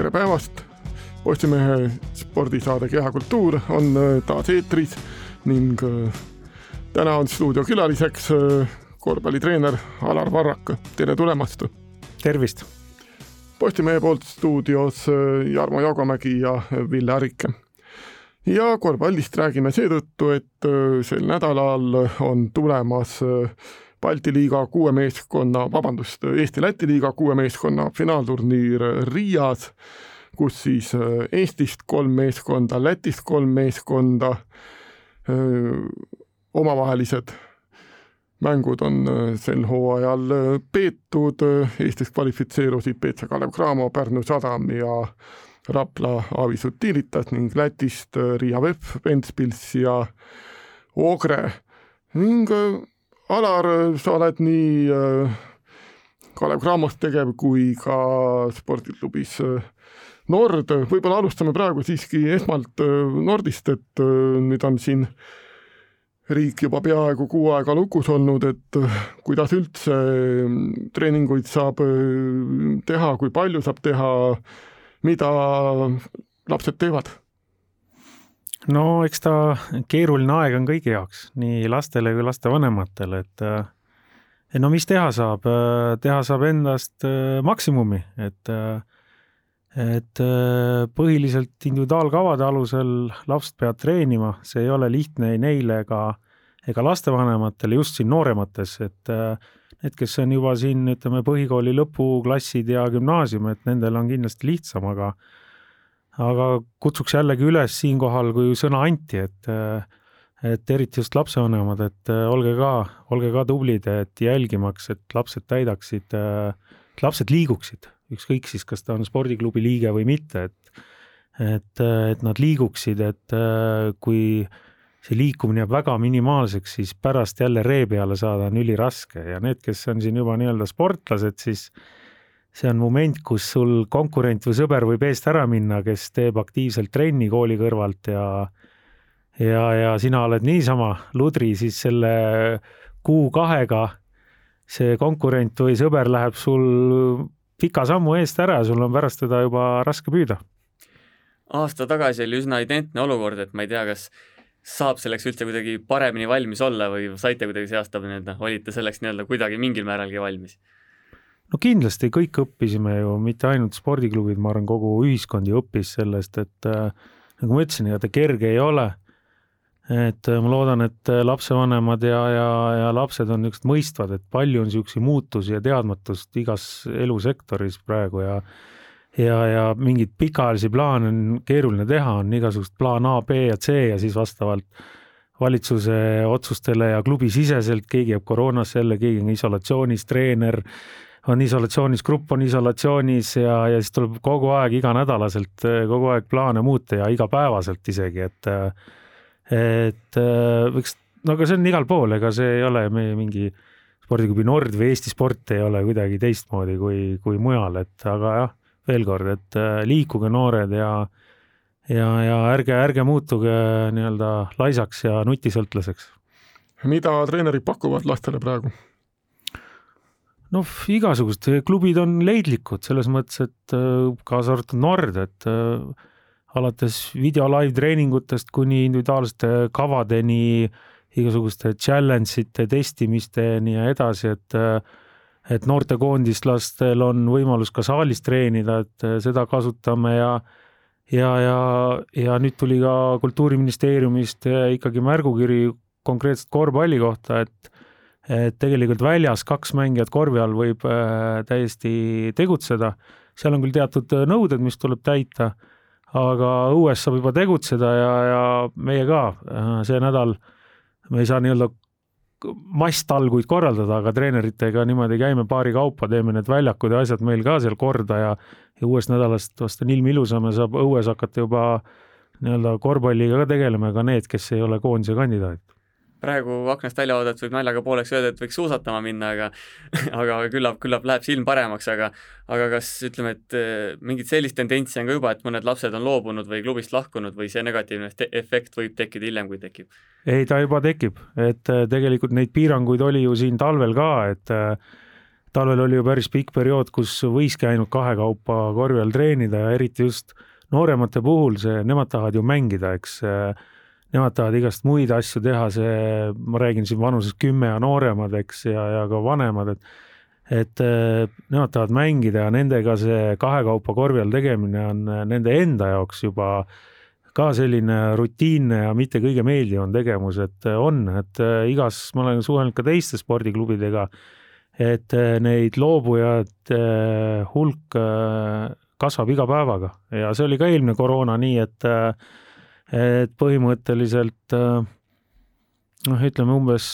tere päevast! Postimehe spordisaade Kehakultuur on äh, taas eetris ning äh, täna on stuudiokülaliseks äh, korvpallitreener Alar Varrak, tere tulemast! tervist! Postimehe poolt stuudios Jarmo Jaagomägi ja Ville Arike. ja korvpallist räägime seetõttu, et sel nädalal on tulemas Balti liiga kuue meeskonna, vabandust, Eesti-Läti liiga kuue meeskonna finaalturniir Riias, kus siis äh, Eestist kolm meeskonda, Lätist kolm meeskonda, äh, omavahelised mängud on äh, sel hooajal peetud, Eestist kvalifitseerusid BC Kalev Cramo, Pärnu Sadam ja Rapla Avis Utilitas ning Lätist Riia VEF, Ventspils ja Ogre. Ning Alar, sa oled nii äh, Kalev Cramos tegev kui ka spordiklubis äh, Nord, võib-olla alustame praegu siiski esmalt äh, Nordist, et nüüd on siin riik juba peaaegu kuu aega lukus olnud, et kuidas üldse treeninguid saab teha, kui palju saab teha, mida lapsed teevad no eks ta keeruline aeg on kõigi jaoks, nii lastele kui lastevanematele, et et no mis teha saab, teha saab endast äh, maksimumi, et et äh, põhiliselt individuaalkavade alusel lapsed peavad treenima, see ei ole lihtne ei neile ega, ega lastevanematele, just siin nooremates, et äh, need, kes on juba siin, ütleme, põhikooli lõpuklassid ja gümnaasium, et nendel on kindlasti lihtsam, aga aga kutsuks jällegi üles siinkohal, kui sõna anti, et et eriti just lapsevanemad, et olge ka, olge ka tublid, et jälgimaks, et lapsed täidaksid, et lapsed liiguksid, ükskõik siis, kas ta on spordiklubi liige või mitte, et et, et nad liiguksid, et kui see liikumine jääb väga minimaalseks, siis pärast jälle ree peale saada on üliraske. Ja need, kes on siin juba nii-öelda sportlased, siis see on moment, kus sul konkurent või sõber võib eest ära minna, kes teeb aktiivselt trenni kooli kõrvalt ja ja, ja sina oled niisama ludri, siis selle kuu-kahega see konkurent või sõber läheb sul pika sammu eest ära ja sul on pärast teda juba raske püüda. aasta tagasi oli üsna identne olukord, et ma ei tea, kas saab selleks üldse kuidagi paremini valmis olla või saite kuidagi see aasta nii-öelda, olite selleks nii-öelda kuidagi mingil määralgi valmis no kindlasti kõik õppisime ju, mitte ainult spordiklubid, ma arvan, kogu ühiskond ju õppis sellest, et äh, nagu ma ütlesin, ega ta kerge ei ole. et äh, ma loodan, et äh, lapsevanemad ja, ja, ja lapsed on niisugused mõistvad, et palju on niisuguseid muutusi ja teadmatust igas elusektoris praegu ja ja, ja mingeid pikaajalisi plaane on keeruline teha, on igasugust plaan A, B ja C ja siis vastavalt valitsuse otsustele ja klubisiseselt, keegi jääb koroonasse jälle, keegi on isolatsioonis, treener on isolatsioonis, grupp on isolatsioonis ja, ja siis tuleb kogu aeg iganädalaselt kogu aeg plaane muuta ja igapäevaselt isegi, et et võiks, no aga see on igal pool, ega see ei ole meie mingi spordiklubi Nord või Eesti Sport ei ole kuidagi teistmoodi kui, kui mujal, et aga jah, veel kord, et liikuge noored ja ja, ja ärge, ärge muutuge nii-öelda laisaks ja nutisõltlaseks. mida treenerid pakuvad lastele praegu? Noh, igasugused klubid on leidlikud selles mõttes, et äh, kaasa arvatud Nord, et äh, alates video live treeningutest kuni individuaalsete kavadeni, igasuguste challenge ite testimisteni ja edasi, et et noortekoondislastel on võimalus ka saalis treenida, et seda kasutame ja ja, ja, ja nüüd tuli ka Kultuuriministeeriumist ikkagi märgukiri konkreetselt korvpalli kohta, et et tegelikult väljas kaks mängijat korvi all võib äh, täiesti tegutseda, seal on küll teatud äh, nõuded, mis tuleb täita, aga õues saab juba tegutseda ja, ja meie ka äh, see nädal, me ei saa nii-öelda masstalguid korraldada, aga treeneritega niimoodi käime paari kaupa, teeme need väljakud ja asjad meil ka seal korda ja ja uuest nädalast vast on ilm ilusam ja saab õues hakata juba nii-öelda korvpalliga ka tegelema ka need, kes ei ole koondise kandidaadid praegu aknast välja vaadates võib naljaga pooleks öelda, et võiks suusatama minna, aga aga küllap, küllap läheb silm paremaks, aga aga kas ütleme, et eh, mingit sellist tendentsi on ka juba, et mõned lapsed on loobunud või klubist lahkunud või see negatiivne efekt võib tekkida hiljem, kui tekib? ei, ta juba tekib, et eh, tegelikult neid piiranguid oli ju siin talvel ka, et eh, talvel oli ju päris pikk periood, kus võiski ainult kahekaupa korvi all treenida ja eriti just nooremate puhul see, nemad tahavad ju mängida, eks. Nemad tahavad igast muid asju teha, see, ma räägin siin vanuses kümme ja nooremad, eks, ja, ja ka vanemad, et et nemad tahavad mängida ja nendega see kahekaupa korvi all tegemine on nende enda jaoks juba ka selline rutiinne ja mitte kõige meeldivam tegevus, et on, et igas, ma olen suhelnud ka teiste spordiklubidega et äh, neid loobujate äh, hulk äh, kasvab iga päevaga. Ja see oli ka eelmine koroona nii, et, et põhimõtteliselt noh, ütleme umbes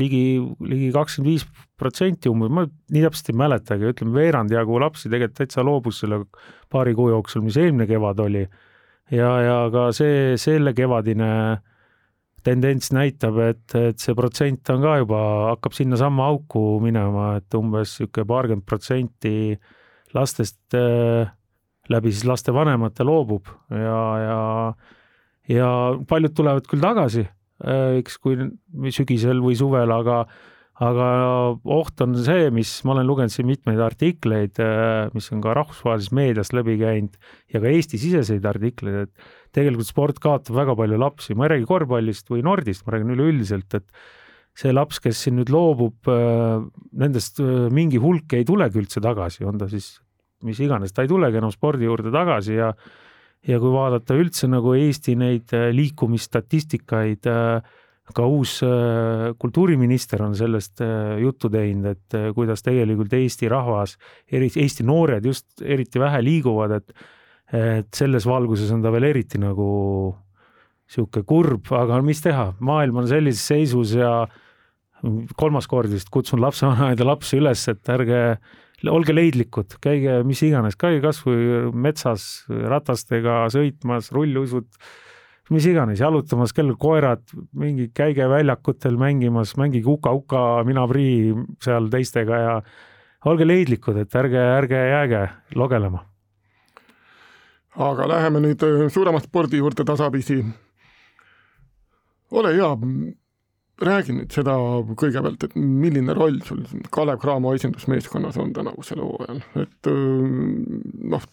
ligi, ligi kakskümmend viis protsenti umbes, ma nii täpselt ei mäletagi, ütleme veerand jagu lapsi tegelikult täitsa loobus selle paari kuu jooksul, mis eelmine kevad oli. ja, ja ka see, selle kevadine äh, tendents näitab, et, et see protsent on ka juba, hakkab sinnasamma auku minema, et umbes niisugune paarkümmend protsenti lastest äh, läbi siis lastevanemate loobub ja, ja, ja paljud tulevad küll tagasi äh,, eks kui sügisel või suvel, aga aga oht on see, mis ma olen lugenud siin mitmeid artikleid, äh, mis on ka rahvusvahelises meedias läbi käinud ja ka Eesti-siseseid artikleid, et tegelikult sport kaotab väga palju lapsi, ma ei räägi korvpallist või Nordist, ma räägin üleüldiselt, et see laps, kes siin nüüd loobub, äh, nendest mingi hulk ei tulegi üldse tagasi, on ta siis mis iganes, ta ei tulegi enam spordi juurde tagasi ja ja kui vaadata üldse nagu Eesti neid liikumisstatistikaid äh, ka uus äh, kultuuriminister on sellest äh, juttu teinud, et äh, kuidas tegelikult Eesti rahvas, eriti Eesti noored just eriti vähe liiguvad, et et selles valguses on ta veel eriti nagu niisugune kurb, aga mis teha, maailm on sellises seisus ja kolmas kord vist kutsun lapsevanemaid ja lapsi üles, et ärge, olge leidlikud, käige mis iganes, käige kasvõi metsas ratastega sõitmas, rulluisud mis iganes, jalutamas, kellel koerad, mingi käige väljakutel mängimas, mängige uka-uka, mina prii seal teistega ja olge leidlikud, et ärge, ärge jääge logelema. aga läheme nüüd suurema spordi juurde tasapisi. ole hea, räägi nüüd seda kõigepealt, et milline roll sul Kalev Cramo esindusmeeskonnas on tänavusel hooajal, et äh, noh,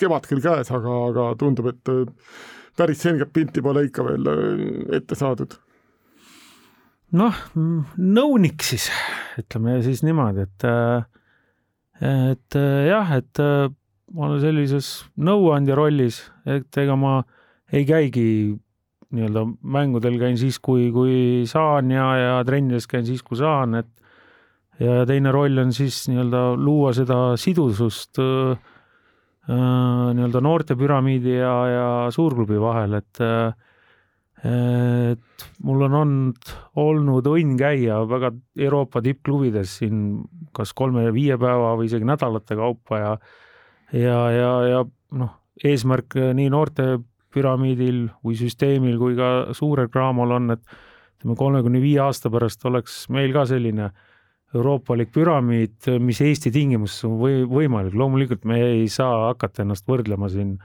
kevad küll käes, aga, aga tundub, et äh, päris selget pilti pole ikka veel äh, ette saadud. noh, nõunik siis, ütleme siis niimoodi, et et jah, et ma olen sellises nõuandja rollis, et ega ma ei käigi nii-öelda mängudel käin siis, kui, kui saan ja, ja trennides käin siis, kui saan, et ja teine roll on siis nii-öelda luua seda sidusust äh, Äh, nii-öelda noortepüramiidi ja, ja suurklubi vahel, et et mul on olnud, olnud õnn käia väga Euroopa tippklubides siin kas kolme-viie päeva või isegi nädalate kaupa ja ja, ja, ja noh, eesmärk nii noortepüramiidil või süsteemil kui ka suurel Graamol on, et ütleme, kolmekümne viie aasta pärast oleks meil ka selline euroopalik püramiid, mis Eesti tingimustes on või võimalik, loomulikult me ei saa hakata ennast võrdlema siin,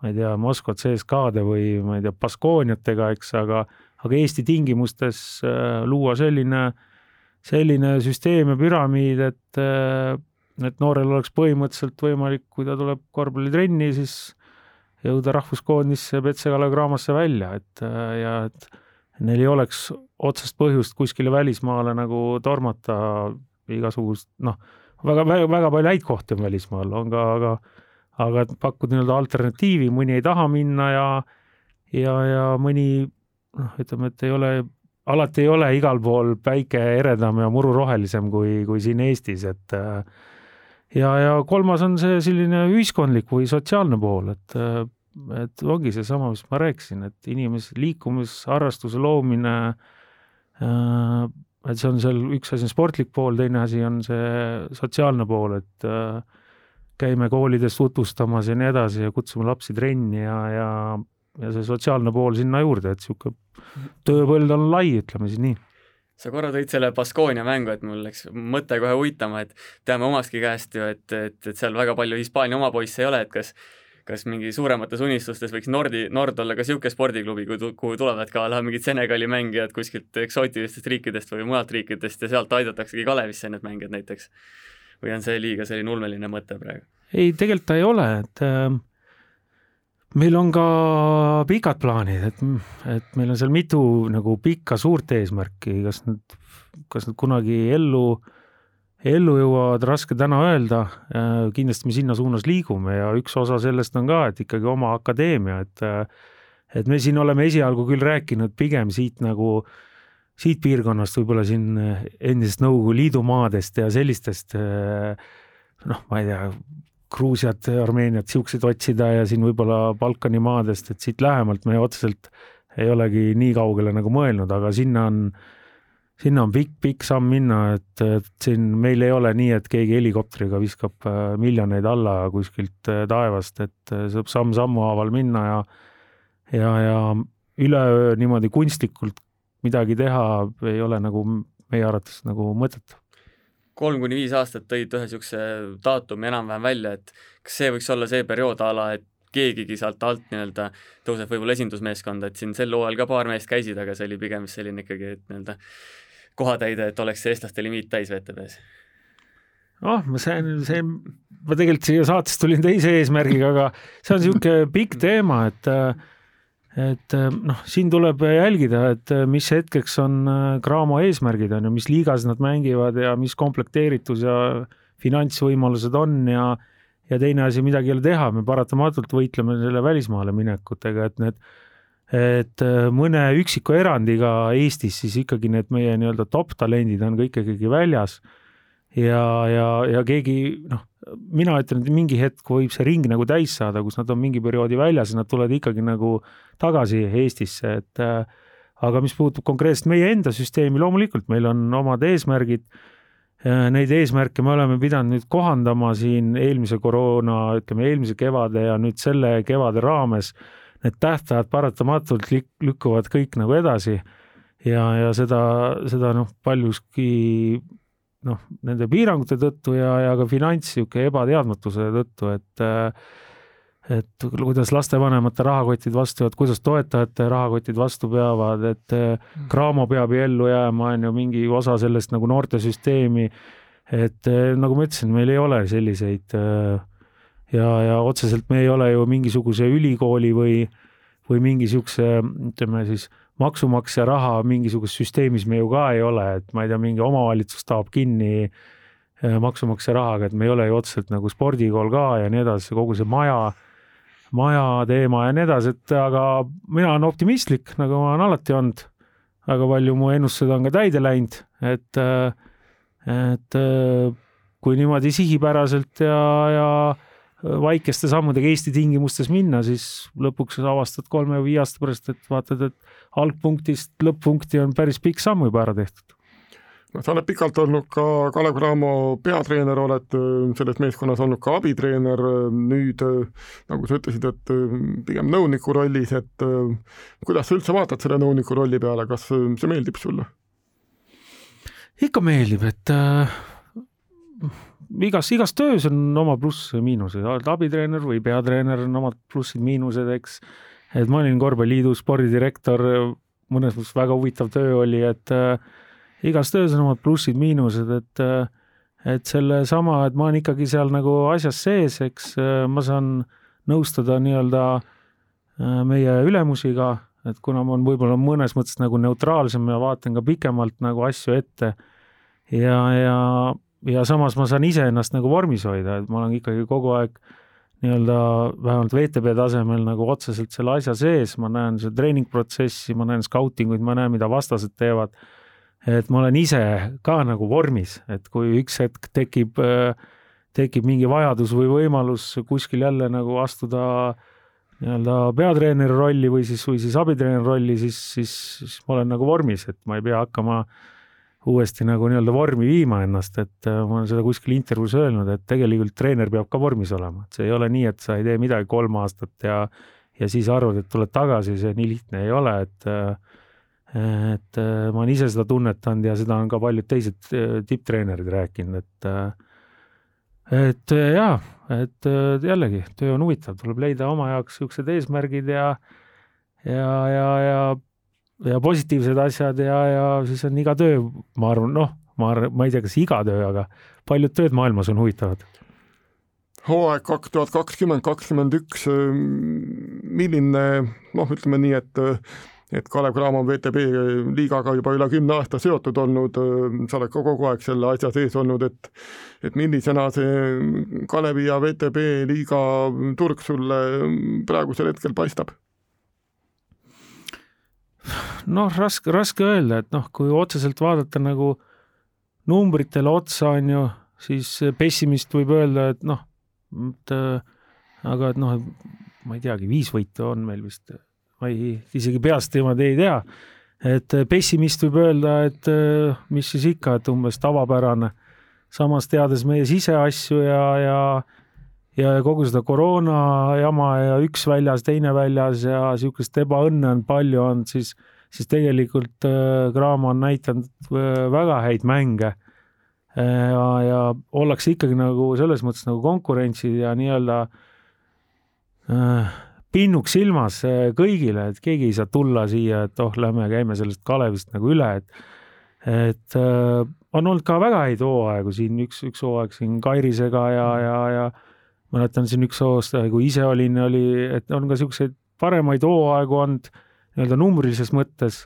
ma ei tea, Moskva CSKA-de või ma ei tea, Baskooniatega, eks, aga, aga Eesti tingimustes äh, luua selline, selline süsteem ja püramiid, et äh, et noorel oleks põhimõtteliselt võimalik, kui ta tuleb korvpallitrenni, siis jõuda rahvuskoondisse Petse-Kalev Cramosse välja, et äh, ja et neil ei oleks otsest põhjust kuskile välismaale nagu tormata igasugust noh, väga, väga, väga palju häid kohti on välismaal, on ka, aga aga pakkuda nii-öelda alternatiivi, mõni ei taha minna ja ja, ja mõni noh, ütleme, et ei ole, alati ei ole igal pool päike eredam ja muru rohelisem kui, kui siin Eestis, et ja, ja kolmas on see selline ühiskondlik või sotsiaalne pool, et et ongi seesama, mis ma rääkisin, et inimese liikumisharrastuse loomine äh,, et see on seal, üks asi on sportlik pool, teine asi on see sotsiaalne pool, et äh, käime koolides tutvustamas ja nii edasi ja kutsume lapsi trenni ja, ja, ja see sotsiaalne pool sinna juurde, et niisugune tööpõld on lai, ütleme siis nii sa korra tõid selle Baskonia mängu, et mul läks mõte kohe uitama, et teame omastki käest ju, et, et, et seal väga palju Hispaania oma poisse ei ole, et kas kas mingi suuremates unistustes võiks Nordi, Nord olla ka niisugune spordiklubi, kuhu tulevad ka mingid Senegali mängijad kuskilt eksootilistest riikidest või mujalt riikidest ja sealt aidataksegi Kalevisse need mängijad näiteks? või on see liiga selline ulmeline mõte praegu? ei, tegelikult ta ei ole, et äh, meil on ka pikad plaanid, et, et meil on seal mitu nagu pikka suurt eesmärki, kas nad, kas nad kunagi ellu äh, ellu jõuavad, raske täna öelda, äh, kindlasti me sinna suunas liigume ja üks osa sellest on ka, et ikkagi oma akadeemia, et äh, et me siin oleme esialgu küll rääkinud pigem siit nagu, siit piirkonnast, võib-olla siin äh, endisest Nõukogude Liidu maadest ja sellistest noh, ma ei tea, Gruusiat, Armeeniat, siukseid otsida ja siin võib-olla Balkani maadest, et siit lähemalt me otseselt ei olegi nii kaugele nagu mõelnud, aga sinna on sinna on pikk-pikk samm minna, et, et siin meil ei ole nii, et keegi helikopteriga viskab äh, miljoneid alla kuskilt äh, taevast, et äh, saab samm sammu haaval minna ja ja, ja üleöö niimoodi kunstlikult midagi teha ei ole nagu meie arvates nagu mõtet. Kolm kuni viis aastat tõid ühe niisuguse daatumi enam-vähem välja, et kas see võiks olla see periood a la, et keegigi sealt alt nii-öelda tõuseb võib-olla esindusmeeskonda, et siin sel hooajal ka paar meest käisid, aga see oli pigem selline ikkagi, et nii-öelda kohatäide, et oleks eestlaste limiit täis VTV-s? noh, see, see, ma tegelikult siia saatesse tulin teise eesmärgiga, aga see on niisugune pikk teema, et et noh, siin tuleb jälgida, et mis hetkeks on Graamo eesmärgid on ju, mis liigas nad mängivad ja mis komplekteeritus ja finantsvõimalused on ja ja teine asi, midagi ei ole teha, me paratamatult võitleme selle välismaale minekutega, et need et mõne üksiku erandiga Eestis siis ikkagi need meie nii-öelda top talendid on kõik ikkagi väljas. Ja, ja, ja keegi noh, mina ütlen, et mingi hetk võib see ring nagu täis saada, kus nad on mingi perioodi väljas ja nad tulevad ikkagi nagu tagasi Eestisse, et äh, aga mis puutub konkreetselt meie enda süsteemi, loomulikult meil on omad eesmärgid. Neid eesmärke me oleme pidanud nüüd kohandama siin eelmise koroona, ütleme eelmise kevade ja nüüd selle kevade raames need tähtajad paratamatult lükkuvad kõik nagu edasi ja, ja seda, seda noh, paljuski noh, nende piirangute tõttu ja, ja ka finants niisugune ebateadmatuse tõttu, et et kuidas lastevanemate rahakotid vastu jäävad, kuidas toetajate rahakotid vastu peavad, et Graamo peab ju ellu jääma, on ju, mingi osa sellest nagu noortesüsteemi, et nagu ma ütlesin, meil ei ole selliseid äh, ja, ja otseselt me ei ole ju mingisuguse ülikooli või, või mingi niisuguse, ütleme siis maksumaksja raha mingisuguses süsteemis me ju ka ei ole, et ma ei tea, mingi omavalitsus taob kinni äh, maksumaksja rahaga, et me ei ole ju otseselt nagu spordikool ka ja nii edasi, kogu see maja, maja teema ja nii edasi, et aga mina olen optimistlik, nagu ma olen alati olnud. väga palju mu ennustused on ka täide läinud, et, äh, et äh, kui niimoodi sihipäraselt ja, ja väikeste sammudega Eesti tingimustes minna, siis lõpuks avastad kolme või viie aasta pärast, et vaatad, et algpunktist lõpp-punkti on päris pikk samm juba ära tehtud. no sa oled pikalt olnud ka Kalev Cramo peatreener, oled äh, selles meeskonnas olnud ka abitreener, nüüd äh, nagu sa ütlesid, et äh, pigem nõuniku rollis, et kuidas sa üldse vaatad selle nõuniku rolli peale, kas see meeldib sulle? ikka meeldib, et äh, igas, igas töös on oma plusse ja miinuseid, oled abitreener või peatreener, on omad plussid-miinused, eks. Et ma olin korvpalliliidu spordidirektor, mõnes mõttes väga huvitav töö oli, et äh, igas töös on omad plussid-miinused, et äh, et sellesama, et ma olen ikkagi seal nagu asjas sees, eks äh, ma saan nõustada nii-öelda äh, meie ülemusiga, et kuna ma olen võib-olla mõnes mõttes nagu neutraalsem ja vaatan ka pikemalt nagu asju ette. Ja, ja ja samas ma saan iseennast nagu vormis hoida, et ma olen ikkagi kogu aeg nii-öelda vähemalt VTB tasemel nagu otseselt selle asja sees, ma näen seda treeningprotsessi, ma näen skautinguid, ma näen, mida vastased teevad. et ma olen ise ka nagu vormis, et kui üks hetk tekib, tekib mingi vajadus või võimalus kuskil jälle nagu astuda nii-öelda peatreeneri rolli või siis, või siis abitreeneri rolli, siis, siis, siis ma olen nagu vormis, et ma ei pea hakkama äh, uuesti nagu nii-öelda vormi viima ennast, et äh, ma olen seda kuskil intervjuus öelnud, et tegelikult treener peab ka vormis olema, et see ei ole nii, et sa ei tee midagi kolm aastat ja ja siis arvad, et tuled tagasi, see nii lihtne ei ole, et äh, et äh, ma olen ise seda tunnetanud ja seda on ka paljud teised tipptreenerid rääkinud, et et jaa, et jällegi töö on huvitav, tuleb leida oma jaoks siuksed eesmärgid ja ja, ja, ja ja positiivsed asjad ja, ja siis on iga töö, ma arvan, noh, ma arvan, ma ei tea, kas iga töö, aga paljud tööd maailmas on huvitavad. hooaeg kaks tuhat kakskümmend, kakskümmend üks, milline noh, ütleme nii, et et Kalev Cramo on VTB liigaga juba üle kümne aasta seotud olnud, sa oled ka kogu aeg selle asja sees olnud, et et millisena see Kalevi ja VTB liiga turg sulle praegusel hetkel paistab? Noh, raske, raske öelda, et noh, kui otseselt vaadata nagu numbritele otsa, on ju, siis pessimist võib öelda, et noh, et aga et noh, ma ei teagi, viis võitu on meil vist, ma ei, isegi peast niimoodi ei tea. et pessimist võib öelda, et mis siis ikka, et umbes tavapärane. samas teades meie siseasju ja, ja ja kogu seda koroona jama ja üks väljas, teine väljas ja niisugust ebaõnne on palju olnud, siis siis tegelikult Graamo on näidanud väga häid mänge. Ja, ja ollakse ikkagi nagu selles mõttes nagu konkurentsid ja nii-öelda äh, pinnuks silmas kõigile, et keegi ei saa tulla siia, et oh, lähme käime sellest Kalevist nagu üle, et et äh, on olnud ka väga häid hooaegu siin, üks, üks hooaeg siin Kairisega ja, ja, ja mäletan siin üks aasta, kui ise olin, oli, et on ka niisuguseid paremaid hooaegu olnud nii-öelda numbrilises mõttes,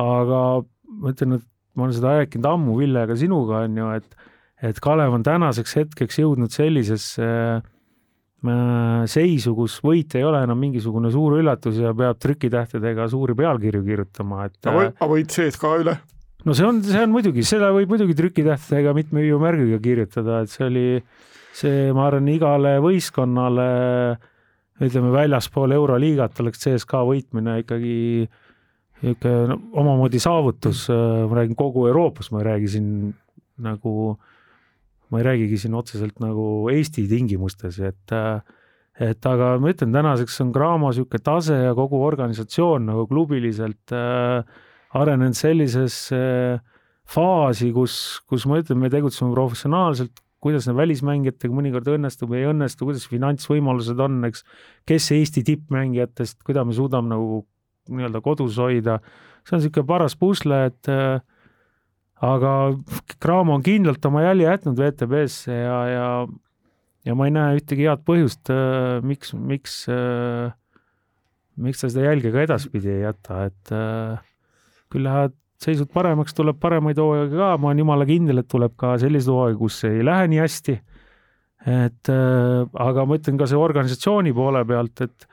aga ma ütlen, et ma olen seda rääkinud ammu Villega sinuga, on ju, et et Kalev on tänaseks hetkeks jõudnud sellisesse äh, seisu, kus võit ei ole enam mingisugune suur üllatus ja peab trükitähtedega suuri pealkirju kirjutama, et aga äh, võit sees ka üle? no see on, see on muidugi, seda võib muidugi trükitähtedega mitme hüüumärgiga kirjutada, et see oli, see, ma arvan, igale võistkonnale ütleme, väljaspool Euroliigat oleks CSKA võitmine ikkagi niisugune no, omamoodi saavutus, ma räägin kogu Euroopas, ma ei räägi siin nagu, ma ei räägigi siin otseselt nagu Eesti tingimustes, et et aga ma ütlen, tänaseks on Graamo niisugune tase ja kogu organisatsioon nagu klubiliselt äh, arenenud sellisesse faasi, kus, kus ma ütlen, me tegutseme professionaalselt, kuidas välismängijatega mõnikord õnnestub ei õnnestu, kuidas finantsvõimalused on, eks, kes Eesti tippmängijatest, kuidas me suudame nagu nii-öelda kodus hoida, see on niisugune paras pusle, et äh, aga Cramo on kindlalt oma jälje jätnud WTB-sse ja, ja ja ma ei näe ühtegi head põhjust äh,, miks, miks äh,, miks ta seda jälge ka edaspidi ei jäta, et äh, küll lähevad seisud paremaks, tuleb paremaid hooaegu ka, ma olen jumala kindel, et tuleb ka selliseid hooaegu, kus ei lähe nii hästi. et äh, aga ma ütlen ka see organisatsiooni poole pealt, et,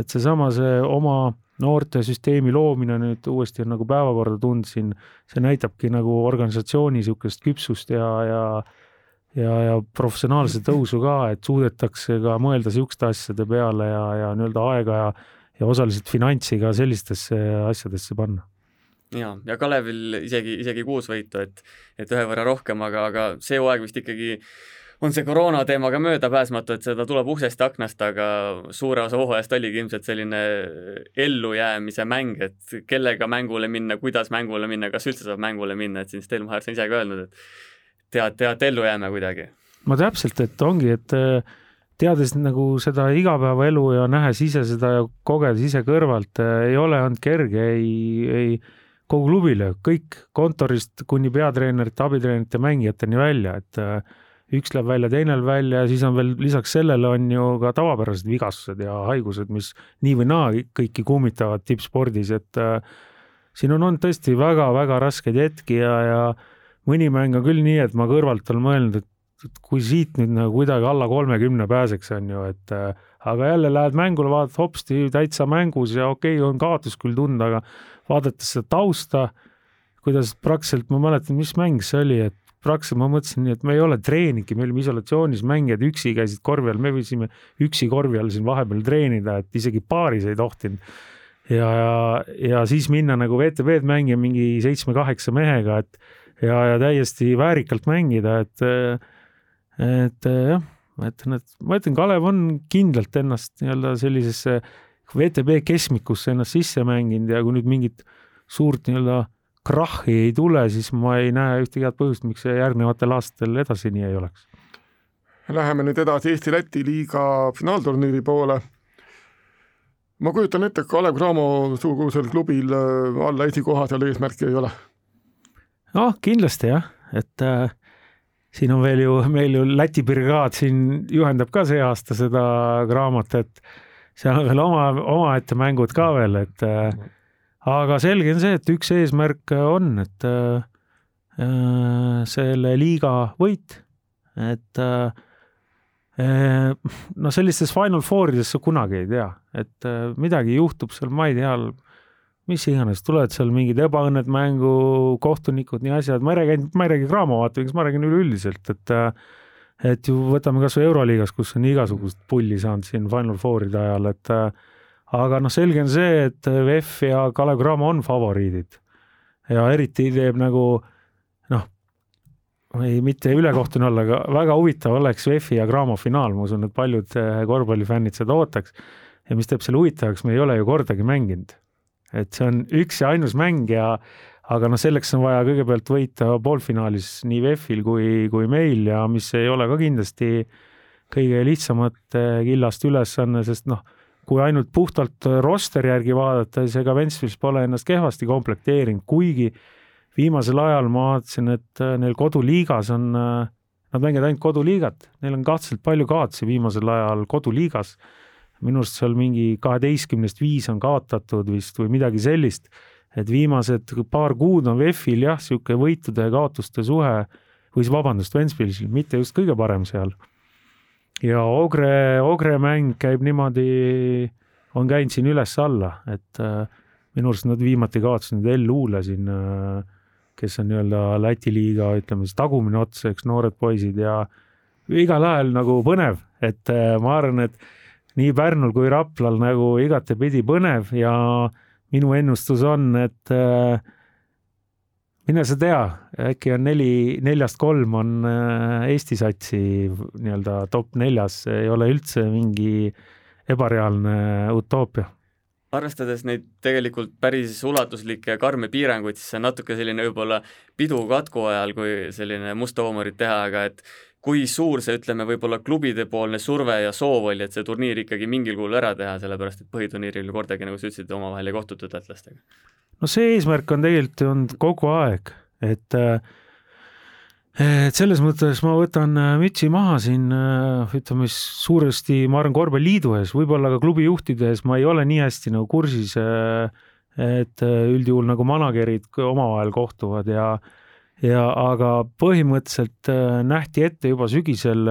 et seesama, see oma noortesüsteemi loomine nüüd uuesti on nagu päevakorda tulnud siin, see näitabki nagu organisatsiooni niisugust küpsust ja, ja ja, ja professionaalse tõusu ka, et suudetakse ka mõelda niisuguste asjade peale ja, ja nii-öelda aega ja, ja osaliselt finantsi ka sellistesse asjadesse panna ja, ja Kalevil isegi, isegi kuus võitu, et, et ühe võrra rohkem, aga, aga see hooaeg vist ikkagi on see koroona teemaga möödapääsmatu, et seda tuleb uksest ja aknast, aga suure osa hooajast oligi ilmselt selline ellujäämise mäng, et kellega mängule minna, kuidas mängule minna, kas üldse saab mängule minna, et siin Stelmachers on ise ka öelnud, et tead, tead, ellu jääme kuidagi. no täpselt, et ongi, et teades nagu seda igapäevaelu ja nähes ise seda ja kogedes ise kõrvalt, ei ole olnud kerge ei, ei kogu klubile, kõik kontorist kuni peatreenerite, abitreenerite, mängijateni välja, et üks läheb välja, teine läheb välja ja siis on veel lisaks sellele on ju ka tavapärased vigastused ja haigused, mis nii või naa kõiki kummitavad tippspordis, et äh, siin on olnud tõesti väga-väga raskeid hetki ja, ja mõni mäng on küll nii, et ma kõrvalt olen mõelnud, et kui siit nüüd nagu kuidagi alla kolmekümne pääseks, on ju, et äh, aga jälle lähed mängule, vaatad hopsti täitsa mängus ja okei okay,, on kaotust küll tunda, aga vaadates seda tausta, kuidas praktiliselt, ma mäletan, mis mäng see oli, et praktiliselt ma mõtlesin nii, et me ei ole treeninudki, me olime isolatsioonis, mängijad üksi käisid korvi all, me võisime üksi korvi all siin vahepeal treenida, et isegi paaris ei tohtinud. ja, ja, ja siis minna nagu VTV-d mängima mingi seitsme-kaheksa mehega, et ja, ja täiesti väärikalt mängida, et, et jah, et ma ütlen, Kalev on kindlalt ennast nii-öelda sellisesse VTB keskmikusse ennast sisse mänginud ja kui nüüd mingit suurt nii-öelda krahhi ei tule, siis ma ei näe ühtegi head põhjust, miks see järgnevatel aastatel edasi nii ei oleks. Läheme nüüd edasi Eesti-Läti liiga finaalturniiri poole. ma kujutan ette, et Kalev Cramo sugusel klubil äh, alla esikoha seal eesmärki ei ole. noh, kindlasti jah, et äh, siin on veel ju, meil ju Läti brigaad siin juhendab ka see aasta seda Cramot, et seal on veel oma, omaette mängud ka veel, et äh, aga selge on see, et üks eesmärk on, et äh, äh selle liiga võit, et äh, no sellistes Final Fourides sa kunagi ei tea, et äh, midagi juhtub seal, ma ei tea, mis iganes, tulevad seal mingid ebaõnned mängu, kohtunikud, nii asjad, ma ei räägi ainult, ma ei räägi Graamo vaatevinklist, ma räägin üleüldiselt, et äh, et ju võtame kas või Euroliigas, kus on igasugust pulli saanud siin Final Fouride ajal, et äh, aga noh, selge on see, et VEF ja Kalev Cramo on favoriidid ja eriti teeb nagu ei, mitte ülekohtune olla, aga väga huvitav oleks VEF-i ja Graamo finaal, ma usun, et paljud eh, korvpallifännid seda ootaks. ja mis teeb selle huvitavaks, me ei ole ju kordagi mänginud. et see on üks ja ainus mäng ja aga noh, selleks on vaja kõigepealt võita poolfinaalis nii VEF-il kui, kui meil ja mis ei ole ka kindlasti kõige lihtsamate killast ülesanne, sest noh, kui ainult puhtalt roster järgi vaadata, siis ega Ventspils pole ennast kehvasti komplekteerinud, kuigi viimasel ajal ma vaatasin, et äh, neil koduliigas on, äh, nad mängivad ainult koduliigat, neil on kahtlaselt palju kaotusi viimasel ajal koduliigas. minu arust seal mingi kaheteistkümnest viis on kaotatud vist või midagi sellist, et viimased paar kuud on VEF-il jah, niisugune võitude ja kaotuste suhe, või siis vabandust, Ventspilsil mitte just kõige parem seal. ja Ogre, Ogre mäng käib niimoodi, on käinud siin üles-alla, et äh, minu arust nad viimati kaotasid LU-le siin äh, kes on nii-öelda Läti liiga, ütleme siis tagumine ots, eks noored poisid ja igal ajal nagu põnev, et äh, ma arvan, et nii Pärnul kui Raplal nagu igatepidi põnev ja minu ennustus on, et äh, mine sa tea, äkki on neli, neljast kolm on äh, Eesti satsi nii-öelda top neljas, ei ole üldse mingi ebareaalne utoopia. Arvestades neid tegelikult päris ulatuslikke ja karme piiranguid, siis see on natuke selline võib-olla pidu katku ajal, kui selline musta huumorit teha, aga et kui suur see, ütleme, võib-olla klubidepoolne surve ja soov oli, et see turniir ikkagi mingil kujul ära teha, sellepärast et põhiturniiril kordagi, nagu sa ütlesid, omavahel ei kohtutud lätlastega? no see eesmärk on tegelikult olnud kogu aeg, et äh, et selles mõttes ma võtan äh, mütsi maha siin, äh, ütleme siis suuresti, ma arvan, korvpalliliidu ees, võib-olla ka klubi juhtide ees, ma ei ole nii hästi nagu kursis, äh, et üldjuhul nagu manager'id omavahel kohtuvad ja ja aga põhimõtteliselt nähti ette juba sügisel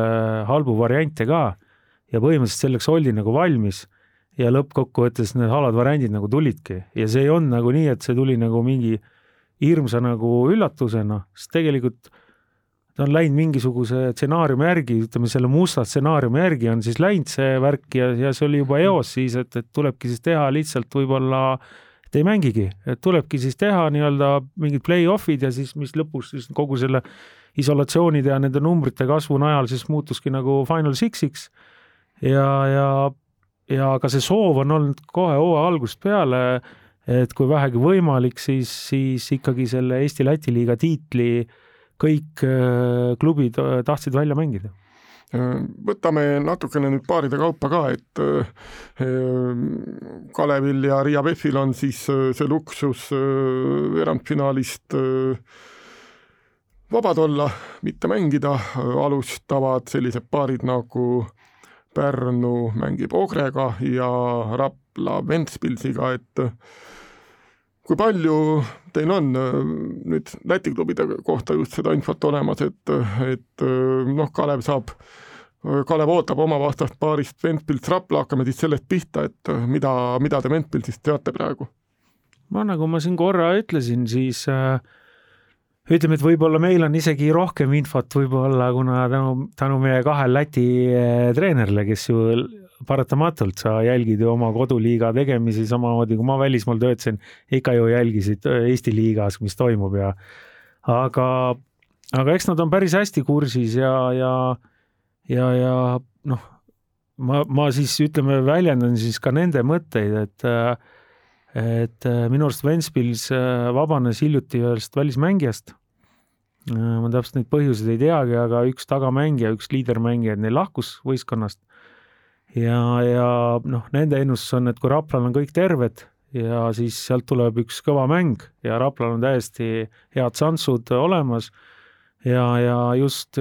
halbu variante ka. Ja põhimõtteliselt selleks oldi nagu valmis. Ja lõppkokkuvõttes need halvad variandid nagu tulidki. Ja see ei olnud nagu nii, et see tuli nagu mingi hirmsa nagu üllatusena, sest tegelikult ta on läinud mingisuguse stsenaariumi järgi, ütleme selle musta stsenaariumi järgi on siis läinud see värk ja, ja see oli juba eos siis, et, et tulebki siis teha lihtsalt võib-olla, et ei mängigi, et tulebki siis teha nii-öelda mingid play-off'id ja siis, mis lõpus siis kogu selle isolatsioonide ja nende numbrite kasvu najal siis muutuski nagu Final Six-iks. Ja, ja, ja ka see soov on olnud kohe hooaja algusest peale, et kui vähegi võimalik, siis, siis ikkagi selle Eesti-Läti liiga tiitli kõik äh, klubid äh, tahtsid välja mängida võtame natukene nüüd paaride kaupa ka, et Kalevil ja Riia VEF-il on siis see luksus veerandfinaalist vabad olla, mitte mängida, alustavad sellised paarid nagu Pärnu mängib Ogrega ja Rapla Ventspilsiga, et kui palju teil on äh, nüüd Läti klubide kohta just seda infot olemas, et, et äh, noh, Kalev saab, Kalev ootab oma vastast paarist Ventspils Rapla, hakkame siis sellest pihta, et äh, mida, mida te Ventspilsist teate praegu? no nagu ma siin korra ütlesin, siis äh, ütleme, et võib-olla meil on isegi rohkem infot võib-olla, kuna tänu, tänu meie kahel Läti treenerile, kes ju paratamatult sa jälgid ju oma koduliiga tegemisi samamoodi, kui ma välismaal töötasin, ikka ju jälgisid äh, Eesti liigas, mis toimub ja aga, aga eks nad on päris hästi kursis ja, ja, ja, ja noh, ma, ma siis ütleme, väljendan siis ka nende mõtteid, et et äh, minu arust Ventspils äh, vabanes hiljuti ühest välismängijast ma täpselt neid põhjuseid ei teagi, aga üks tagamängija, üks liidermängija, neil lahkus võistkonnast. Ja, ja noh, nende ennustus on, et kui Raplal on kõik terved ja siis sealt tuleb üks kõva mäng ja Raplal on täiesti head šansud olemas ja, ja just,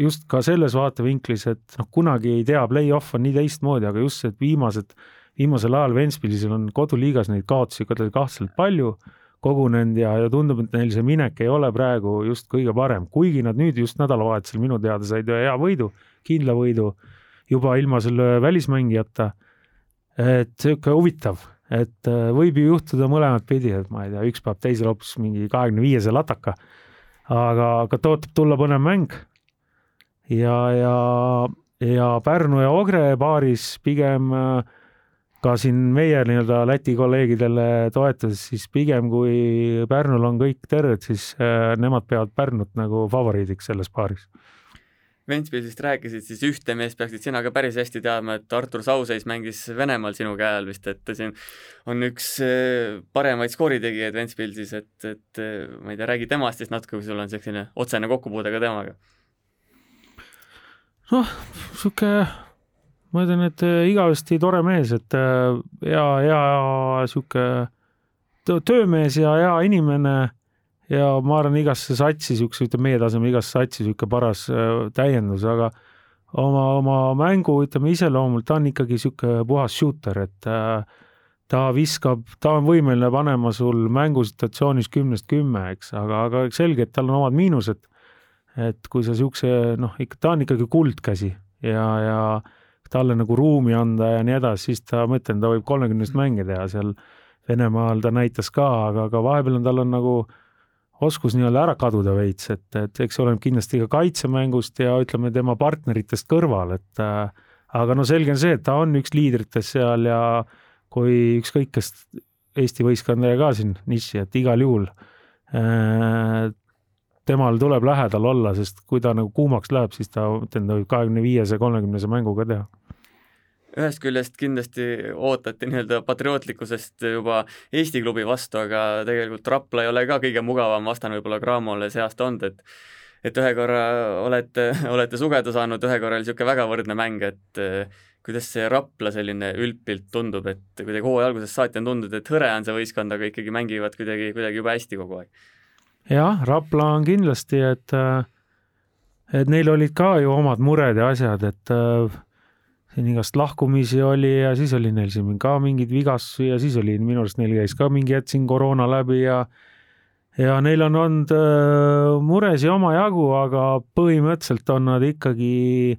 just ka selles vaatevinklis, et noh, kunagi ei tea, play-off on nii teistmoodi, aga just see, et viimased, viimasel ajal Ventspilisel on koduliigas neid kaotusi kahtlaselt palju kogunenud ja, ja tundub, et neil see minek ei ole praegu just kõige parem, kuigi nad nüüd just nädalavahetusel minu teada said hea võidu, kindla võidu, juba ilma selle välismängijata. et sihuke huvitav, et äh, võib ju juhtuda mõlemat pidi, et ma ei tea, üks paneb teisele hoopis mingi kahekümne viiese lataka. aga, aga tõotab tulla põnev mäng. ja, ja, ja Pärnu ja Ogre paaris pigem äh, ka siin meie nii-öelda Läti kolleegidele toetades, siis pigem kui Pärnul on kõik terved, siis äh, nemad peavad Pärnut nagu favoriidiks selles paaris. Ventspilsist rääkisid, siis ühte meest peaksid sina ka päris hästi teadma, et Artur Sauseis mängis Venemaal sinu käe all vist, et ta siin on üks äh, paremaid skooritegijaid Ventspilsis, et, et äh, ma ei tea, räägi temast siis natuke, kui sul on selline otsene kokkupuude ka temaga. noh, niisugune ma ütlen, et äh, igavesti tore mees, et hea, hea sihuke töömees ja hea inimene ja ma arvan, igasse satsi siukse, ütleme meie tasemel igasse satsi sihuke paras äh, täiendus, aga oma, oma mängu, ütleme iseloomult, ta on ikkagi sihuke puhas shooter, et ta viskab, ta on võimeline panema sul mängusituatsioonis kümnest kümme, eks, aga, aga selge, et tal on omad miinused. et kui sa siukse, noh, ikka ta on ikkagi kuldkäsi ja, ja talle nagu ruumi anda ja nii edasi, siis ta, ma ütlen, ta võib kolmekümnest mänge teha seal Venemaal ta näitas ka, aga, aga vahepeal on tal on nagu oskus nii-öelda ära kaduda veits, et, et eks oleneb kindlasti ka kaitsemängust ja ütleme tema partneritest kõrval, et äh, aga no selge on see, et ta on üks liidritest seal ja kui ükskõik, kes Eesti võistkond jäi ka siin niši, et igal juhul äh, temal tuleb lähedal olla, sest kui ta nagu kuumaks läheb, siis ta, ta võib kahekümne viiese, kolmekümnese mängu ka teha ühest küljest kindlasti ootati nii-öelda patriootlikkusest juba Eesti klubi vastu, aga tegelikult Rapla ei ole ka kõige mugavam vastane võib-olla Cramole see aasta olnud, et et ühe korra olete, olete sugeda saanud, ühe korra oli niisugune väga võrdne mäng, et kuidas see Rapla selline üldpilt tundub, et kuidagi hooaja algusest saati on tundunud, et hõre on see võistkond, aga ikkagi mängivad kuidagi, kuidagi jube hästi kogu aeg. jah, Rapla on kindlasti, et et neil olid ka ju omad mured ja asjad, et äh, siin igast lahkumisi oli ja siis oli neil siin ka mingeid vigastusi ja siis oli minu arust neil käis ka mingi hetk siin koroona läbi ja ja neil on olnud äh, muresid omajagu, aga põhimõtteliselt on nad ikkagi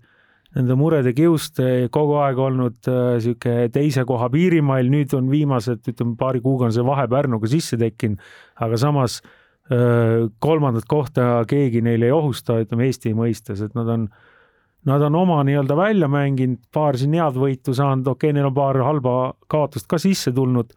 nende murede kiust kogu aeg olnud äh, sihuke teise koha piirimail, nüüd on viimased, ütleme paari kuuga on see vahe Pärnuga sisse tekkinud, aga samas äh, kolmandat kohta keegi neil ei ohusta, ütleme Eesti mõistes, et nad on äh, Nad on oma nii-öelda välja mänginud, paar siin head võitu saanud, okei okay,, neil on paar halba kaotust ka sisse tulnud,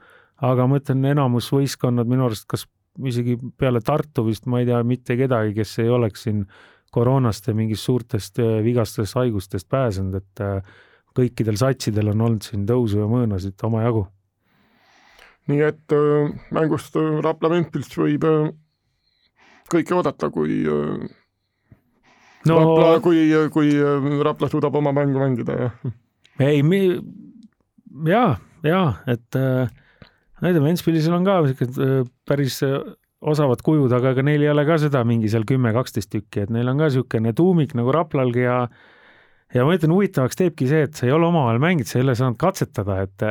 aga ma ütlen, enamus võistkonnad minu arust, kas isegi peale Tartu vist, ma ei tea mitte kedagi, kes ei oleks siin koroonast ja mingist suurtest äh, vigastest haigustest pääsenud, et äh, kõikidel satsidel on olnud siin tõusu ja mõõnasid omajagu. nii et äh, mängust Rapla Ventspils võib kõike oodata, kui no Rapla, kui, kui äh, Rapla suudab oma mängu mängida, jah. ei, me, ja, ja, et äh, tea, Ventspilisel on ka siuksed äh, päris osavad kujud, aga ega neil ei ole ka seda mingi seal kümme-kaksteist tükki, et neil on ka niisugune tuumik nagu Raplalgi ja ja ma ütlen, huvitavaks teebki see, et sa ei ole omavahel mänginud, sa ei ole saanud katsetada, et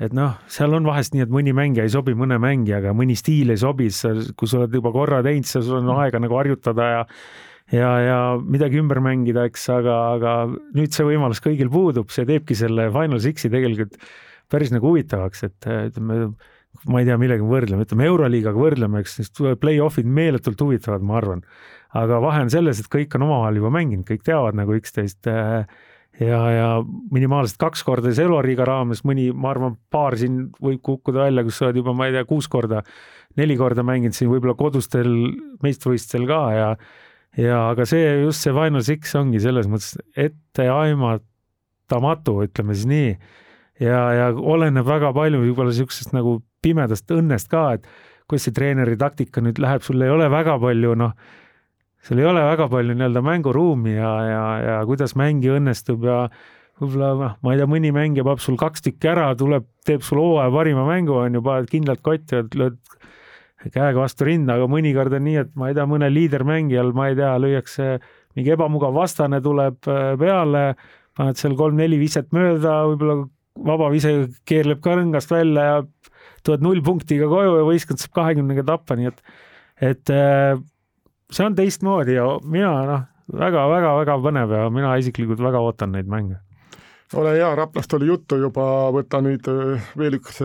et noh, seal on vahest nii, et mõni mängija ei sobi mõne mängijaga, mõni stiil ei sobi, sa, kui sa oled juba korra teinud, siis sul on aega nagu harjutada ja ja, ja midagi ümber mängida, eks, aga, aga nüüd see võimalus kõigil puudub, see teebki selle Final Sixi tegelikult päris nagu huvitavaks, et ütleme, ma ei tea, millega võrdleme, ütleme Euroliigaga võrdleme, eks, siis play-off'id meeletult huvitavad, ma arvan. aga vahe on selles, et kõik on omavahel juba mänginud, kõik teavad nagu üksteist äh, ja, ja minimaalselt kaks korda siis eluriiga raames, mõni, ma arvan, paar siin võib kukkuda välja, kus sa oled juba, ma ei tea, kuus korda, neli korda mänginud siin võib-olla kodustel meistrivõistlustel ka ja ja aga see just see Final Six ongi selles mõttes etteaimatamatu, ütleme siis nii. ja, ja oleneb väga palju võib-olla niisugusest nagu pimedast õnnest ka, et kuidas see treeneri taktika nüüd läheb, sul ei ole väga palju noh, seal ei ole väga palju nii-öelda mänguruumi ja, ja, ja kuidas mängi õnnestub ja võib-olla noh, ma ei tea, mõni mängija paneb sul kaks tükki ära, tuleb, teeb sul hooaja parima mängu, on ju, paned kindlalt kotti lööd käega vastu rinda, aga mõnikord on nii, et ma ei tea, mõnel liidermängijal, ma ei tea, lüüakse mingi ebamugav vastane tuleb äh, peale, paned seal kolm-neli viset mööda, võib-olla vabavise keerleb ka rõngast välja ja tuled nullpunktiga koju ja võistkond saab kahekümnega tappa, nii et, et äh, see on teistmoodi ja mina noh, väga-väga-väga põnev ja mina isiklikult väga ootan neid mänge. ole hea, Raplast oli juttu juba, võta nüüd äh, veel üks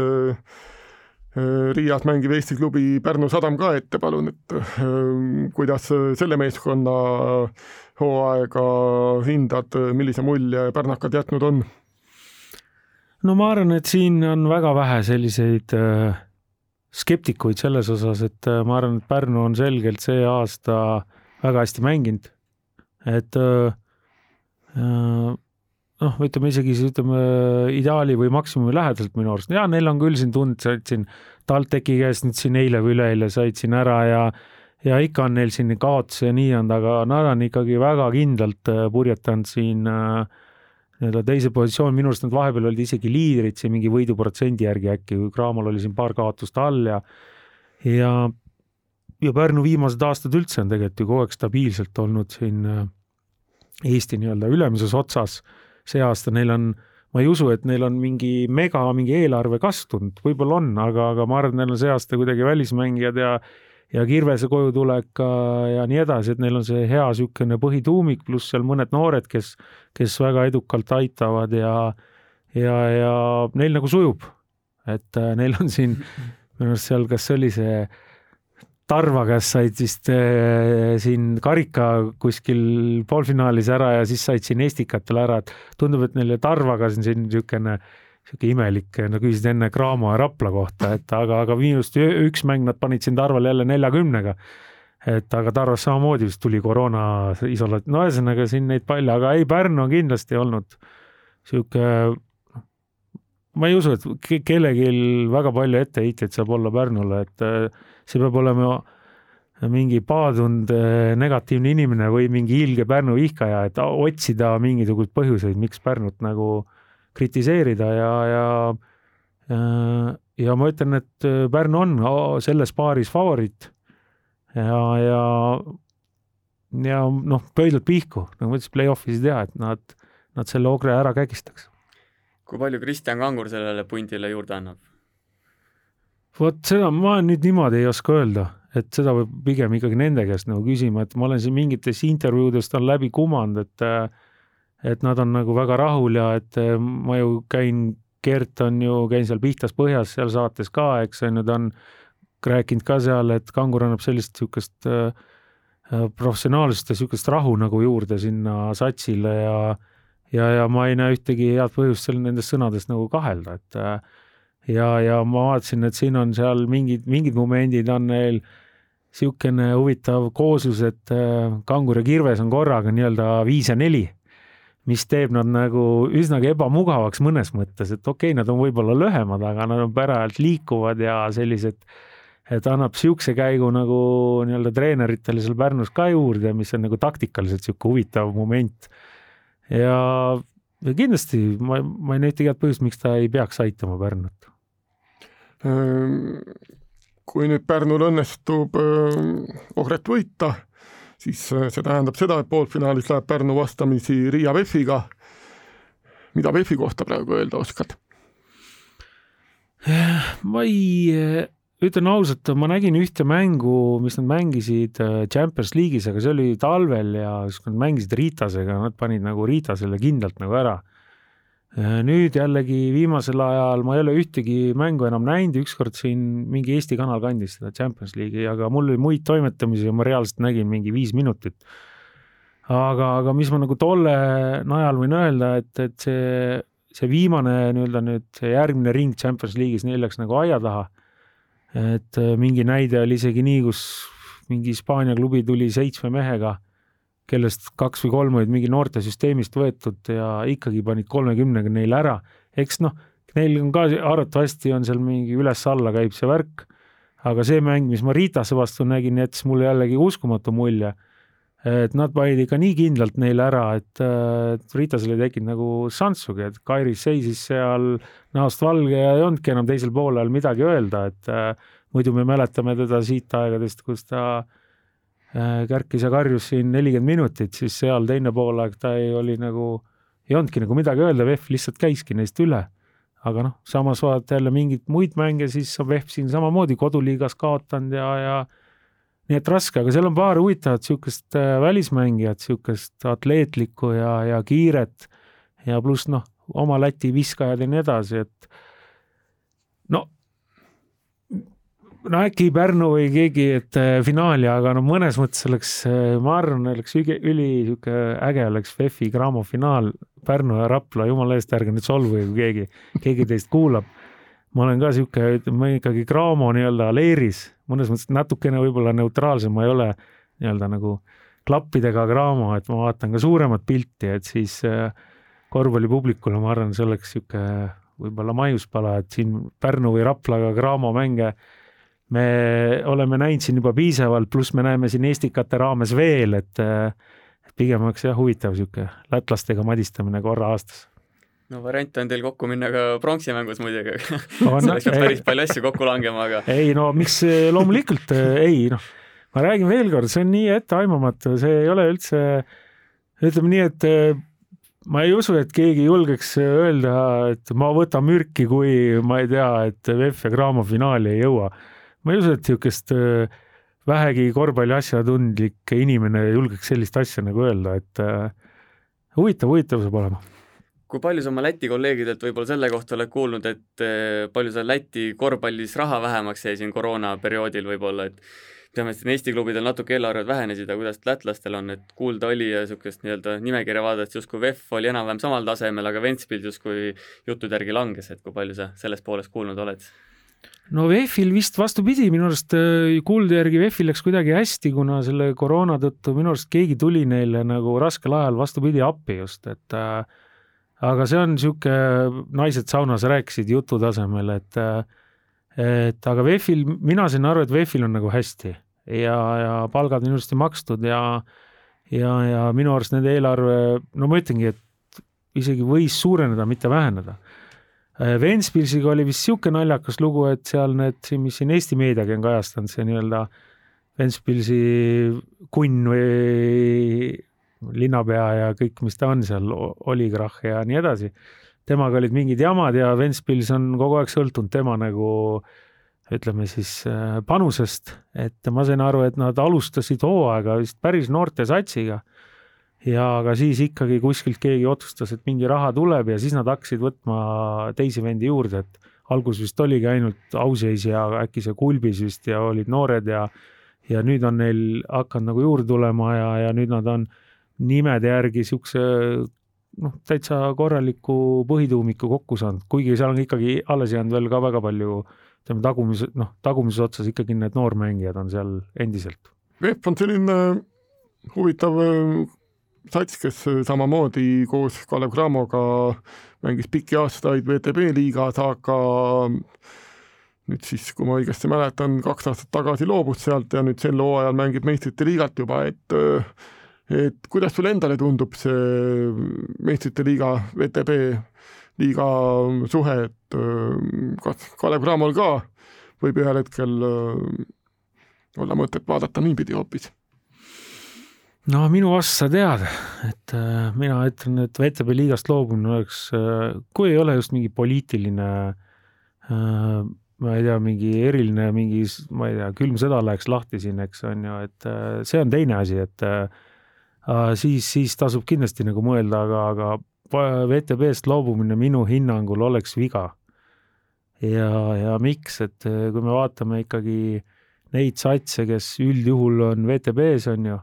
Riias mängiv Eesti klubi Pärnu Sadam ka ette, palun, et kuidas selle meeskonna hooaega hindad, millise mulje pärnakad jätnud on? no ma arvan, et siin on väga vähe selliseid äh, skeptikuid selles osas, et äh, ma arvan, et Pärnu on selgelt see aasta väga hästi mänginud. et äh, noh, ütleme isegi ütleme ideaali või maksimumi lähedalt minu arust, ja neil on küll siin tund, said siin TalTechi käest nüüd siin eile või üleeile said siin ära ja ja ikka on neil siin kaotusi ja nii olnud, aga nad on ikkagi väga kindlalt purjetanud siin äh, nii-öelda teise positsioon, minu arust nad vahepeal olid isegi liidrid siin mingi võiduprotsendi järgi äkki, kui Craamal oli siin paar kaotust all ja ja ja Pärnu viimased aastad üldse on tegelikult ju kogu aeg stabiilselt olnud siin äh, Eesti nii-öelda ülemises otsas. See aasta neil on, ma ei usu, et neil on mingi mega, mingi eelarve kasv tulnud, võib-olla on, aga, aga ma arvan, et neil on see aasta kuidagi välismängijad ja ja Kirvese kojutulek ja nii edasi, et neil on see hea niisugune põhituumik, pluss seal mõned noored, kes, kes väga edukalt aitavad ja ja, ja neil nagu sujub. et äh, neil on siin minu arust seal, kas see oli see Tarva käest said vist äh, siin karika kuskil poolfinaalis ära ja siis said siin Estikat veel ära, et tundub, et neil Tarvaga on siin niisugune sihuke imelik, no küsisid enne Cramo ja Rapla kohta, et aga, aga minu arust üks mäng nad panid siin Tarval jälle neljakümnega. et aga Tarvas samamoodi vist tuli koroona isolaat-, no ühesõnaga siin neid palju, aga ei, Pärnu on kindlasti olnud sihuke, noh, ma ei usu, et kellelgi väga palju etteheiteid saab olla Pärnule, et äh, see peab olema mingi paadunud äh, negatiivne inimene või mingi ilge Pärnu vihkaja, et otsida mingisuguseid põhjuseid, miks Pärnut nagu kritiseerida ja, ja ja ma ütlen, et Pärnu on selles paaris favoriit ja, ja ja noh, pöidlad pihku, nagu ma ütlesin, play-off'is ei tea, et nad, nad selle Ogre ära kägistaks. kui palju Kristjan Kangur sellele pundile juurde annab? Vot seda ma nüüd niimoodi ei oska öelda, et seda võib pigem ikkagi nende käest nagu küsima, et ma olen siin mingites intervjuudest on läbi kumanud, et äh, et nad on nagu väga rahul ja et eh, ma ju käin, Gert on ju, käin seal Pihtas põhjas seal saates ka, eks on ju, ta on rääkinud ka seal, et Kangur annab sellist niisugust äh, professionaalsust ja niisugust rahu nagu juurde sinna satsile ja ja, ja ma ei näe ühtegi head põhjust seal nendes sõnades nagu kahelda, et ja, ja ma vaatasin, et siin on seal mingid, mingid momendid on neil niisugune huvitav kooslus, et Kangur ja Kirves on korraga nii-öelda viis ja neli mis teeb nad nagu üsnagi ebamugavaks mõnes mõttes, et okei okay,, nad on võib-olla lühemad, aga nad on pärajalt liikuvad ja sellised, et annab niisuguse käigu nagu nii-öelda treeneritele seal Pärnus ka juurde, mis on nagu taktikaliselt niisugune huvitav moment. ja, ja kindlasti ma, ma ei ühtegi head põhjust, miks ta ei peaks aitama Pärnut. Ehm, kui nüüd Pärnul õnnestub Ohret võita siis äh, see tähendab seda, et poolfinaalis läheb Pärnu vastamisi Riia VEF-iga. mida VEF-i kohta praegu öelda oskad? ma ei, ütlen ausalt, ma nägin ühte mängu, mis nad mängisid Champions League'is, aga see oli talvel ja siis nad mängisid Ritasega, nad panid nagu Ritasele kindlalt nagu ära nüüd jällegi viimasel ajal ma ei ole ühtegi mängu enam näinud, ükskord siin mingi Eesti kanal kandis seda Champions League'i, aga mul oli muid toimetamisi ja ma reaalselt nägin mingi viis minutit. aga, aga mis ma nagu tolle najal võin öelda, et, et see, see viimane nii-öelda nüüd see järgmine ring Champions League'is, neil läks nagu aia taha. et äh, mingi näide oli isegi nii, kus mingi Hispaania klubi tuli seitsme mehega kellest kaks või kolm olid mingi noortesüsteemist võetud ja ikkagi panid kolmekümnega neile ära. eks noh, neil on ka arvatavasti on seal mingi üles-alla käib see värk, aga see mäng, mis ma Ritase vastu nägin, jättis mulle jällegi uskumatu mulje. et nad panid ikka nii kindlalt neile ära, et, et Ritasel ei tekkinud nagu šanssugi, et Kairis seisis seal näost valge ja ei olnudki enam teisel poolel midagi öelda, et äh, muidu me mäletame teda siit aegadest, kus ta äh, kärkis ja karjus siin nelikümmend minutit, siis seal teine poolaeg ta ei oli nagu, ei olnudki nagu midagi öelda, VEF lihtsalt käiski neist üle. aga noh, samas vaadata jälle mingeid muid mänge, siis on VEF siin samamoodi koduliigas kaotanud ja, ja nii et raske, aga seal on paar huvitavat niisugust äh, välismängijat, niisugust atleetlikku ja, ja kiiret ja pluss noh, oma Läti viskajad ja nii edasi, et no no äkki Pärnu või keegi, et äh, finaali, aga no mõnes mõttes oleks, äh, ma arvan, oleks üli, üli sihuke äge oleks VEF-i Graamo finaal, Pärnu ja Rapla, jumala eest, ärge nüüd solvuge, kui keegi, keegi teist kuulab. Ma olen ka sihuke, ütleme ikkagi Graamo nii-öelda leeris, mõnes mõttes natukene võib-olla neutraalsem, ma ei ole nii-öelda nagu klappidega Graamo, et ma vaatan ka suuremat pilti, et siis äh, korvpallipublikule ma arvan, see oleks sihuke võib-olla maiuspala, et siin Pärnu või Raplaga Graamo mänge me oleme näinud siin juba piisavalt, pluss me näeme siin Estikate raames veel, et pigem oleks jah huvitav sihuke lätlastega madistamine korra aastas no variant on teil kokku minna ka pronksimängus muidugi no,, selleks peab päris palju asju kokku langema, aga ei no miks, loomulikult ei noh, ma räägin veel kord, see on nii etteaimamatu, see ei ole üldse, ütleme nii, et ma ei usu, et keegi julgeks öelda, et ma võtan mürki, kui ma ei tea, et VEF ja Graamo finaali ei jõua. Ma ei usu, et niisugust vähegi korvpalli asjatundlik inimene julgeks sellist asja nagu öelda, et huvitav, huvitav saab olema kui palju sa oma Läti kolleegidelt võib-olla selle kohta oled kuulnud, et eh, palju seal Läti korvpallis raha vähemaks jäi siin koroonaperioodil võib-olla, et teame, et siin Eesti klubidel natuke eelarved vähenesid, aga kuidas lätlastel on, et kuulda oli ja niisugust nii-öelda nimekirja vaadates justkui VEF oli enam-vähem samal tasemel, aga Ventspils justkui juttude järgi langes, et kui palju sa sellest poolest kuulnud oled? No VEF-il vist vastupidi, minu arust äh, kuulda järgi VEF-il läks kuidagi hästi, kuna selle koroona tõttu minu arust keegi tuli neile nagu raskel ajal vastupidi appi just, et äh, aga see on niisugune, naised saunas rääkisid jutu tasemel, et et aga VEF-il, mina sain aru, et VEF-il on nagu hästi ja, ja palgad on ilusti makstud ja ja, ja minu arust nende eelarve, no ma ütlengi, et isegi võis suureneda, mitte väheneda. Ventspilsiga oli vist niisugune naljakas lugu, et seal need, mis siin Eesti meediagi on kajastanud, see nii-öelda Ventspilsi kunn või linnapea ja kõik, mis ta on seal, oligarh ja nii edasi. temaga olid mingid jamad ja Ventspils on kogu aeg sõltunud tema nagu ütleme siis äh, panusest, et ma sain aru, et nad alustasid hooaega vist päris noorte satsiga. Ja aga siis ikkagi kuskilt keegi otsustas, et mingi raha tuleb ja siis nad hakkasid võtma teisi vendi juurde, et alguses vist oligi ainult Auseis ja äkki see Kulbis vist ja olid noored ja ja nüüd on neil hakanud nagu juurde tulema ja, ja nüüd nad on nimede järgi niisuguse noh, täitsa korraliku põhituumiku kokku saanud, kuigi seal on ikkagi alles jäänud veel ka väga palju ütleme, tagumises, noh, tagumises otsas ikkagi need noormängijad on seal endiselt. VEF on selline huvitav sats, kes samamoodi koos Kalev Cramoga mängis pikki aastaid VTB liigas, aga nüüd siis, kui ma õigesti mäletan, kaks aastat tagasi loobus sealt ja nüüd sel hooajal mängib meistrite liigat juba, et äh, et kuidas sulle endale tundub see meistrite liiga, VTB liiga suhe, et äh, kas Kalev Cramol ka võib ühel hetkel äh, olla mõtet vaadata niipidi hoopis? No minu vastus sa tead, et äh, mina ütlen, et VTB liigast loobumine oleks, kui ei ole just mingi poliitiline ma ei tea, mingi eriline, mingi, ma ei tea, külm sõda läheks lahti siin, eks on ju, et see on teine asi, et Äh, siis, siis tasub kindlasti nagu mõelda, aga, aga VTB-st loobumine minu hinnangul oleks viga. ja, ja miks, et äh, kui me vaatame ikkagi neid satse, kes üldjuhul on VTB-s, on ju,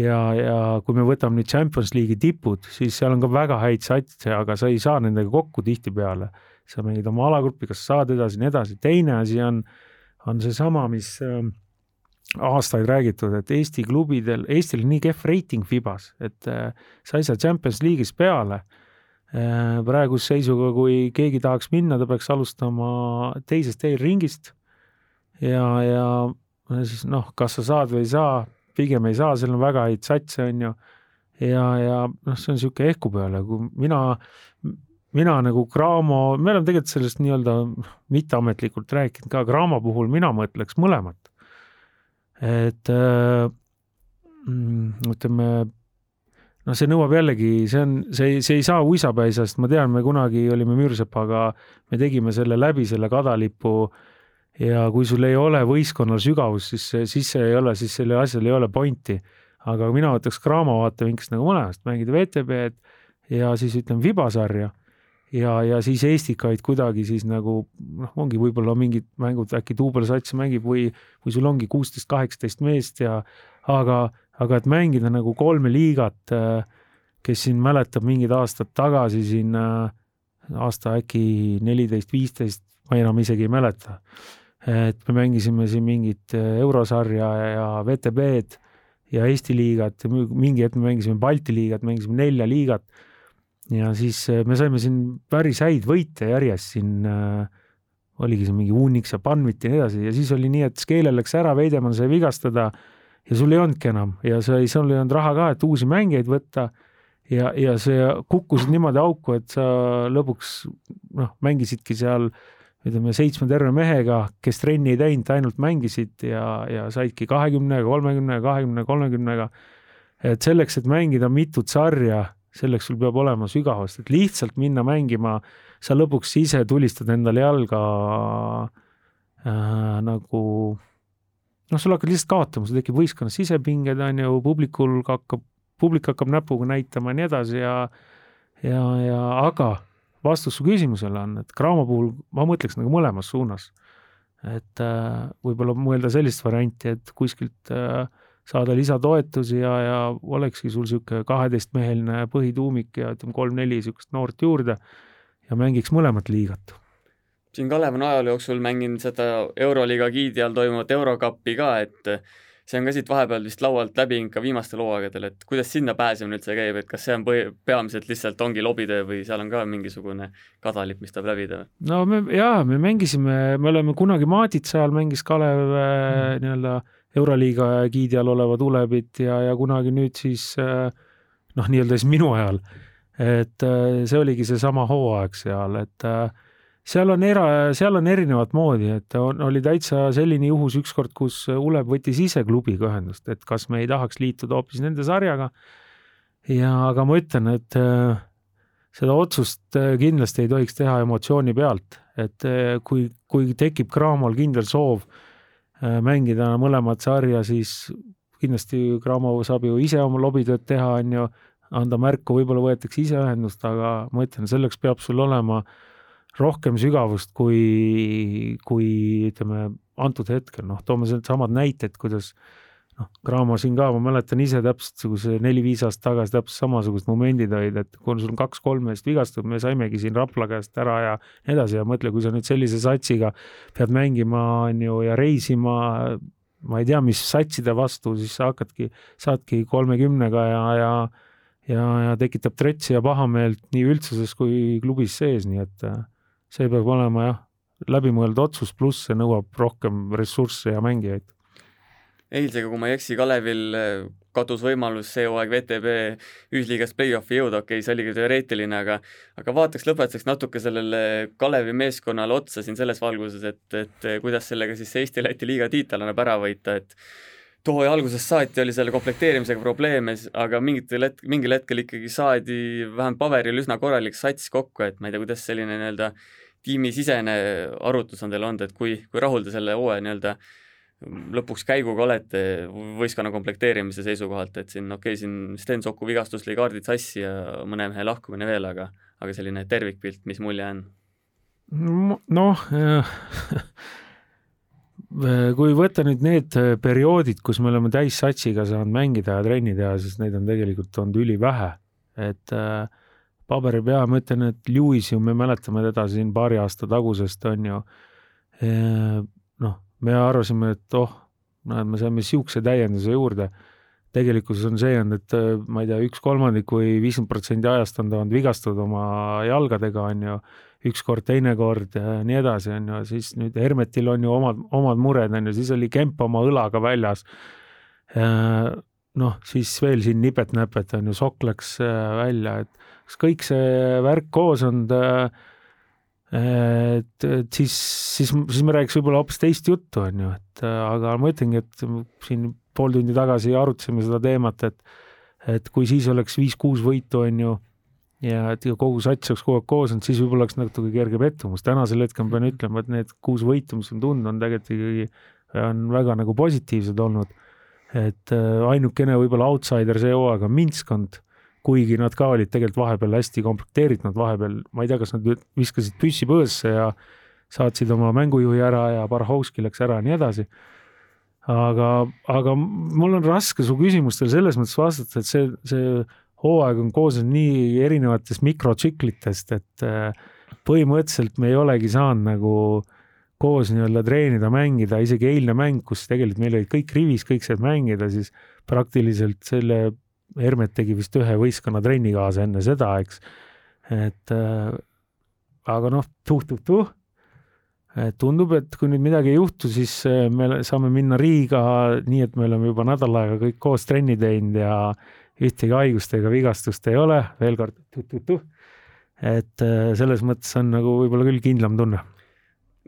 ja, ja kui me võtame nüüd Champions League'i tipud, siis seal on ka väga häid satse, aga sa ei saa nendega kokku tihtipeale. sa mängid oma alagruppi, kas saad edasi, nii edasi, teine asi on, on seesama, mis äh, aastaid räägitud, et Eesti klubidel, Eestil nii kehv reiting Fibas, et äh, sa ei saa Champions League'is peale äh,. praeguse seisuga, kui keegi tahaks minna, ta peaks alustama teisest eelringist ja, ja siis noh, kas sa saad või ei saa, pigem ei saa, seal on väga häid satse, on ju. ja, ja noh, see on niisugune ehku peale, kui mina, mina nagu Graamo, me oleme tegelikult sellest nii-öelda mitteametlikult rääkinud ka, Graamo puhul mina mõtleks mõlemat. et äh, mm, ütleme, no see nõuab jällegi, see on, see ei, see ei saa uisapäi, sest ma tean, me kunagi olime Müürsepaga, me tegime selle läbi, selle kadalipu äh, ja kui sul ei ole võistkonnal sügavust, siis, siis see ei ole, siis sellel asjal ei ole pointi. aga mina võtaks Graamo vaatevinklist nagu mõlemast, mängida VTB-d ja siis ütleme vibasarja ja, ja siis Estikaid kuidagi siis nagu noh, ongi võib-olla mingid mängud äkki duubelsats mängib või, või sul ongi kuusteist, kaheksateist meest ja aga, aga et mängida nagu kolme liigat, kes siin mäletab mingid aastad tagasi siin aasta äkki neliteist, viisteist, ma enam isegi ei mäleta et me mängisime siin mingit äh, eurosarja ja VTB-d ja Eesti liigat mingi hetk me mängisime Balti liigat, mängisime nelja liigat. ja siis äh, me saime siin päris häid võite järjest siin äh, oligi see mingi Unix ja Banvit ja nii edasi. Ja siis oli nii, et Scale läks ära, Veidemann sai vigastada ja sul ei olnudki enam. Ja sa ei, sul ei olnud raha ka, et uusi mängijaid võtta. Ja, ja see kukkusid niimoodi auku, et sa lõpuks noh, mängisidki seal äh, ütleme seitsme terve mehega, kes trenni ei teinud, ainult mängisid ja, ja saidki kahekümnega, kolmekümnega, kahekümne, kolmekümnega. et selleks, et mängida mitut sarja, selleks sul peab olema sügavust, et lihtsalt minna mängima, sa lõpuks ise tulistad endale jalga äh, nagu noh, sul hakkad lihtsalt kaotama, sul tekib võistkonnas sisepinged, on ju, publikul hakkab, publik hakkab näpuga näitama ja nii edasi ja ja, ja aga vastus su küsimusele on, et Graamo puhul ma mõtleks nagu mõlemas suunas. et äh, võib-olla mõelda sellist varianti, et kuskilt äh, saada lisatoetusi ja, ja olekski sul niisugune kaheteistmeheline põhituumik ja ütleme, kolm-neli niisugust noort juurde ja mängiks mõlemat liigat siin Kalev on ajaloo jooksul mänginud seda Euroliiga giidi all toimuvat Eurokappi ka, et see on ka siit vahepeal vist laualt läbi ka viimastel hooaegadel, et kuidas sinna pääsemine üldse käib, et kas see on põhi, peamiselt lihtsalt ongi lobitöö või seal on ka mingisugune kadalipp, mis tuleb läbida? no me jaa, me mängisime, me oleme kunagi Maaditsa ajal mängis Kalev mm. nii-öelda Euroliiga giidi all olevat Ulebit ja, ja kunagi nüüd siis äh, noh, nii-öelda siis minu ajal. et äh, see oligi seesama hooaeg seal, et äh, seal on era, seal on erinevat moodi, et on, oli täitsa selline juhus ükskord, kus Uleb võttis ise klubiga ühendust, et kas me ei tahaks liituda hoopis nende sarjaga. ja aga ma ütlen, et äh, seda otsust äh, kindlasti ei tohiks teha emotsiooni pealt, et äh, kui, kui tekib Cramol kindel soov mängida mõlemat sarja, siis kindlasti Cramo saab ju ise oma lobitööd teha, on ju, anda märku, võib-olla võetakse ise ühendust, aga ma ütlen, selleks peab sul olema äh, rohkem sügavust kui, kui ütleme, antud hetkel, noh, toome samad näited, kuidas noh, Graamo siin ka, ma mäletan ise täpselt, see neli-viis aastat tagasi täpselt samasugused momendid olid, et kui sul on kaks-kolm meest vigastatud, me saimegi siin Rapla käest ära ja nii edasi. Ja mõtle, kui sa nüüd sellise satsiga pead mängima, on ju, ja reisima, ma ei tea, mis satside vastu, siis sa hakkadki, saadki kolmekümnega ja, ja ja, ja tekitab tretsi ja pahameelt nii üldsuses kui klubis sees, nii et äh, see peab olema jah, läbimõeldud otsus, pluss see nõuab rohkem ressursse ja mängijaid. eilsega, kui ma ei eksi, Kalevil eh, kadus võimalus see hooaeg VTB ühisliigas play-off'i jõuda, okei okay,, see oligi teoreetiline, aga aga vaataks lõpetuseks natuke sellele Kalevi meeskonnale otsa siin selles valguses, et, et kuidas sellega siis Eesti-Läti liiga tiitel annab ära võita, et too algusest saati oli selle komplekteerimisega probleeme, aga mingitel hetk-, mingil hetkel ikkagi saadi vähemalt paberil üsna korralik sats kokku, et ma ei tea, kuidas selline nii-öelda tiimisisene arutlus on teil olnud, et kui, kui rahul te selle hooaja nii-öelda lõpuks käiguga olete võistkonna komplekteerimise seisukohalt, et siin okei okay,, siin Sten Soku vigastus lõi kaardid sassi ja mõne mehe lahkumine veel, aga aga selline tervikpilt, mis mulje on? noh kui võtta nüüd need perioodid, kus me oleme täissatsiga saanud mängida ja trenni teha, siis neid on tegelikult olnud ülivähe, et äh, paberi peal ma ütlen, et Lewis ju, me mäletame teda siin paari aasta tagusest, on ju. noh, me arvasime, et oh, näed, me saime siukse täienduse juurde. tegelikkuses on see olnud, et ma ei tea, üks kolmandik või viiskümmend protsenti ajast on ta olnud vigastatud oma jalgadega, on ju, ükskord, teinekord ja nii edasi, on ju, siis nüüd Hermetil on ju omad, omad mured, on ju, siis oli Kemp oma õlaga väljas. Noh, siis veel siin nipet-näpet on ju, sokk läks välja, et kas kõik see värk koos on et, et siis, siis, siis me räägiks võib-olla hoopis teist juttu, on ju, et aga ma ütlengi, et siin pool tundi tagasi arutasime seda teemat, et et kui siis oleks viis-kuus võitu, on ju, ja et kogu sats oleks kogu aeg koos olnud, siis võib-olla oleks natuke kerge pettumus. tänasel hetkel ma pean ütlema, et need kuus võitu, mis on tulnud, on tegelikult ikkagi, on väga nagu positiivsed olnud. et äh, ainukene võib-olla outsider see hooaeg on Minsk olnud, kuigi nad ka olid tegelikult vahepeal hästi komplekteeritud, vahepeal, ma ei tea, kas nad viskasid püssi põõsasse ja saatsid oma mängujuhi ära ja Barhovski läks ära ja nii edasi aga, aga mul on raske su küsimustele selles mõttes vastata, et see, see hooaeg on koosnenud nii erinevatest mikrotsüklitest, et äh, põhimõtteliselt me ei olegi saanud nagu koos nii-öelda treenida, mängida, isegi eilne mäng, kus tegelikult meil olid kõik rivis, kõik said mängida, siis praktiliselt selle Hermet tegi vist ühe võistkonna trenni kaasa enne seda, eks. et äh, aga noh, tuh-tuh-tuh tundub, et kui nüüd midagi ei juhtu, siis äh, me saame minna Riiga nii, et me oleme juba nädal aega kõik koos trenni teinud ja ühtegi haigust ega vigastust ei ole, veel kord tuh-tuh-tuh. et äh, selles mõttes on nagu võib-olla küll kindlam tunne.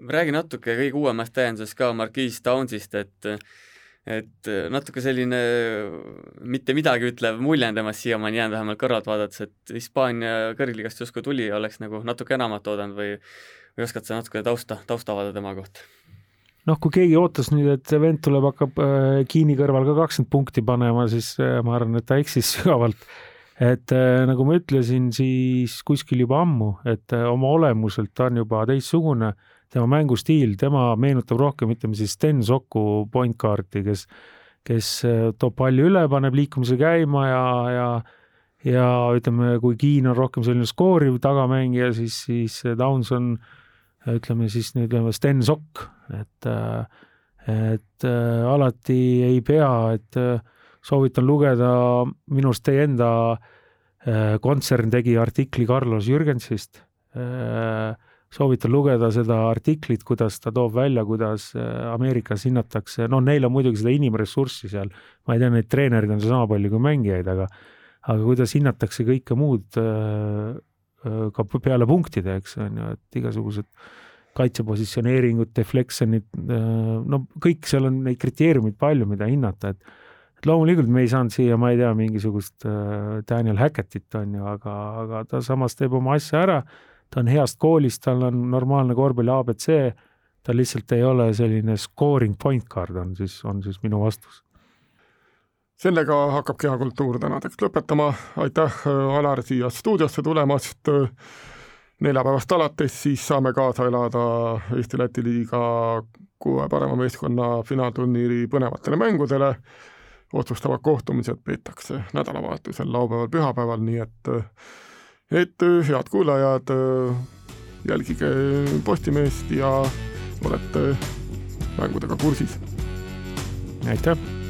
räägi natuke kõige uuemast täiendusest ka Marquis Townsist, et et natuke selline mitte midagi ütlev mulje on temast siiamaani jäänud, vähemalt kõrvalt vaadates, et Hispaania kõrgligast justkui tuli, oleks nagu natuke enamat oodanud või või oskad sa natuke tausta, tausta avada tema kohta? Noh, kui keegi ootas nüüd, et vend tuleb, hakkab äh, Kiini kõrval ka kakskümmend punkti panema, siis äh, ma arvan, et ta eksis sügavalt. et äh, nagu ma ütlesin, siis kuskil juba ammu, et oma olemuselt ta on juba teistsugune, tema mängustiil, tema meenutab rohkem, ütleme siis Sten Soku point guard'i, kes, kes toob palli üle, paneb liikumise käima ja, ja ja ütleme, kui Kiin on rohkem selline skooriv tagamängija, siis, siis Downs on äh, ütleme siis nüüd Sten Sokk, et, et äh, alati ei pea, et äh, soovitan lugeda, minu arust teie enda äh, kontsern tegi artikli Carlos Jürgensist. soovitan lugeda seda artiklit, kuidas ta toob välja, kuidas Ameerikas hinnatakse, noh, neil on muidugi seda inimressurssi seal, ma ei tea, neid treenereid on sama palju kui mängijaid, aga aga kuidas hinnatakse kõike muud ka peale punktide, eks on ju, et igasugused kaitsepositsioneeringud, deflexionid, äh, no kõik seal on neid kriteeriumeid palju, mida hinnata, et et loomulikult me ei saanud siia, ma ei tea, mingisugust Daniel Hackettit, on ju, aga, aga ta samas teeb oma asja ära, ta on heast koolist, tal on normaalne korvpalli abc, ta lihtsalt ei ole selline scoring point guard, on siis, on siis minu vastus sellega hakkab Kehakultuur tänaseks lõpetama, aitäh, Alar, siia stuudiosse tulemast. neljapäevast alates siis saame kaasa elada Eesti-Läti liiga kuue parema meeskonna finaalturniiri põnevatele mängudele. otsustavad kohtumised peetakse nädalavahetusel, laupäeval, pühapäeval, nii et, et head kuulajad, jälgige Postimeest ja olete mängudega kursis. aitäh